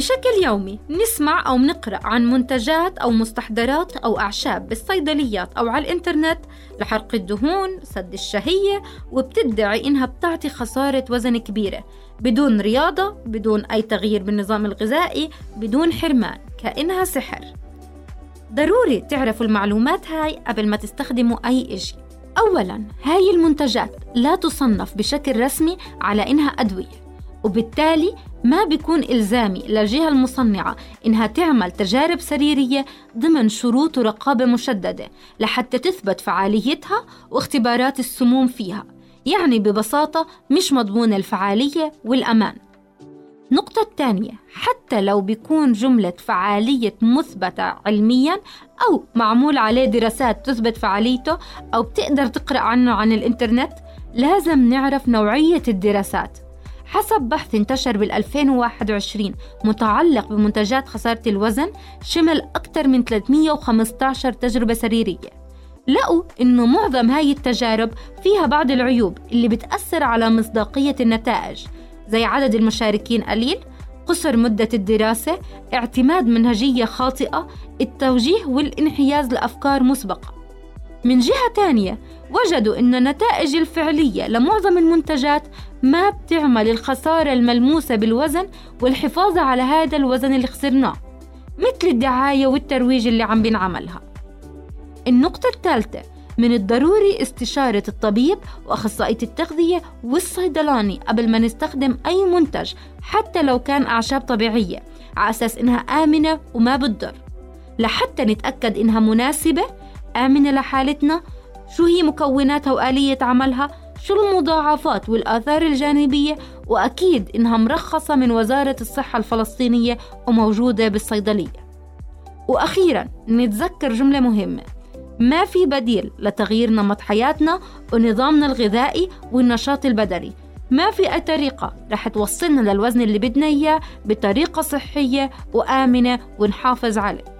بشكل يومي نسمع أو نقرأ عن منتجات أو مستحضرات أو أعشاب بالصيدليات أو على الإنترنت لحرق الدهون سد الشهية وبتدعي إنها بتعطي خسارة وزن كبيرة بدون رياضة بدون أي تغيير بالنظام الغذائي بدون حرمان كأنها سحر. ضروري تعرفوا المعلومات هاي قبل ما تستخدموا أي إشي. أولاً هاي المنتجات لا تصنف بشكل رسمي على إنها أدوية. وبالتالي ما بيكون إلزامي للجهة المصنعة إنها تعمل تجارب سريرية ضمن شروط ورقابة مشددة لحتى تثبت فعاليتها واختبارات السموم فيها. يعني ببساطة مش مضمون الفعالية والأمان. النقطة الثانية حتى لو بيكون جملة فعالية مثبتة علميا أو معمول عليه دراسات تثبت فعاليته أو بتقدر تقرأ عنه عن الإنترنت لازم نعرف نوعية الدراسات. حسب بحث انتشر بال 2021 متعلق بمنتجات خسارة الوزن شمل أكثر من 315 تجربة سريرية. لقوا إنه معظم هاي التجارب فيها بعض العيوب اللي بتأثر على مصداقية النتائج زي عدد المشاركين قليل قصر مدة الدراسة اعتماد منهجية خاطئة التوجيه والانحياز لأفكار مسبقة. من جهة تانية وجدوا أن النتائج الفعلية لمعظم المنتجات ما بتعمل الخسارة الملموسة بالوزن والحفاظ على هذا الوزن اللي خسرناه مثل الدعاية والترويج اللي عم بنعملها. النقطة الثالثة من الضروري استشارة الطبيب وأخصائية التغذية والصيدلاني قبل ما نستخدم أي منتج حتى لو كان أعشاب طبيعية على أساس إنها آمنة وما بتضر. لحتى نتأكد إنها مناسبة آمنة لحالتنا شو هي مكوناتها وآلية عملها؟ شو المضاعفات والآثار الجانبية؟ وأكيد إنها مرخصة من وزارة الصحة الفلسطينية وموجودة بالصيدلية. وأخيرا نتذكر جملة مهمة. ما في بديل لتغيير نمط حياتنا ونظامنا الغذائي والنشاط البدني. ما في أي طريقة رح توصلنا للوزن اللي بدنا إياه بطريقة صحية وآمنة ونحافظ عليه.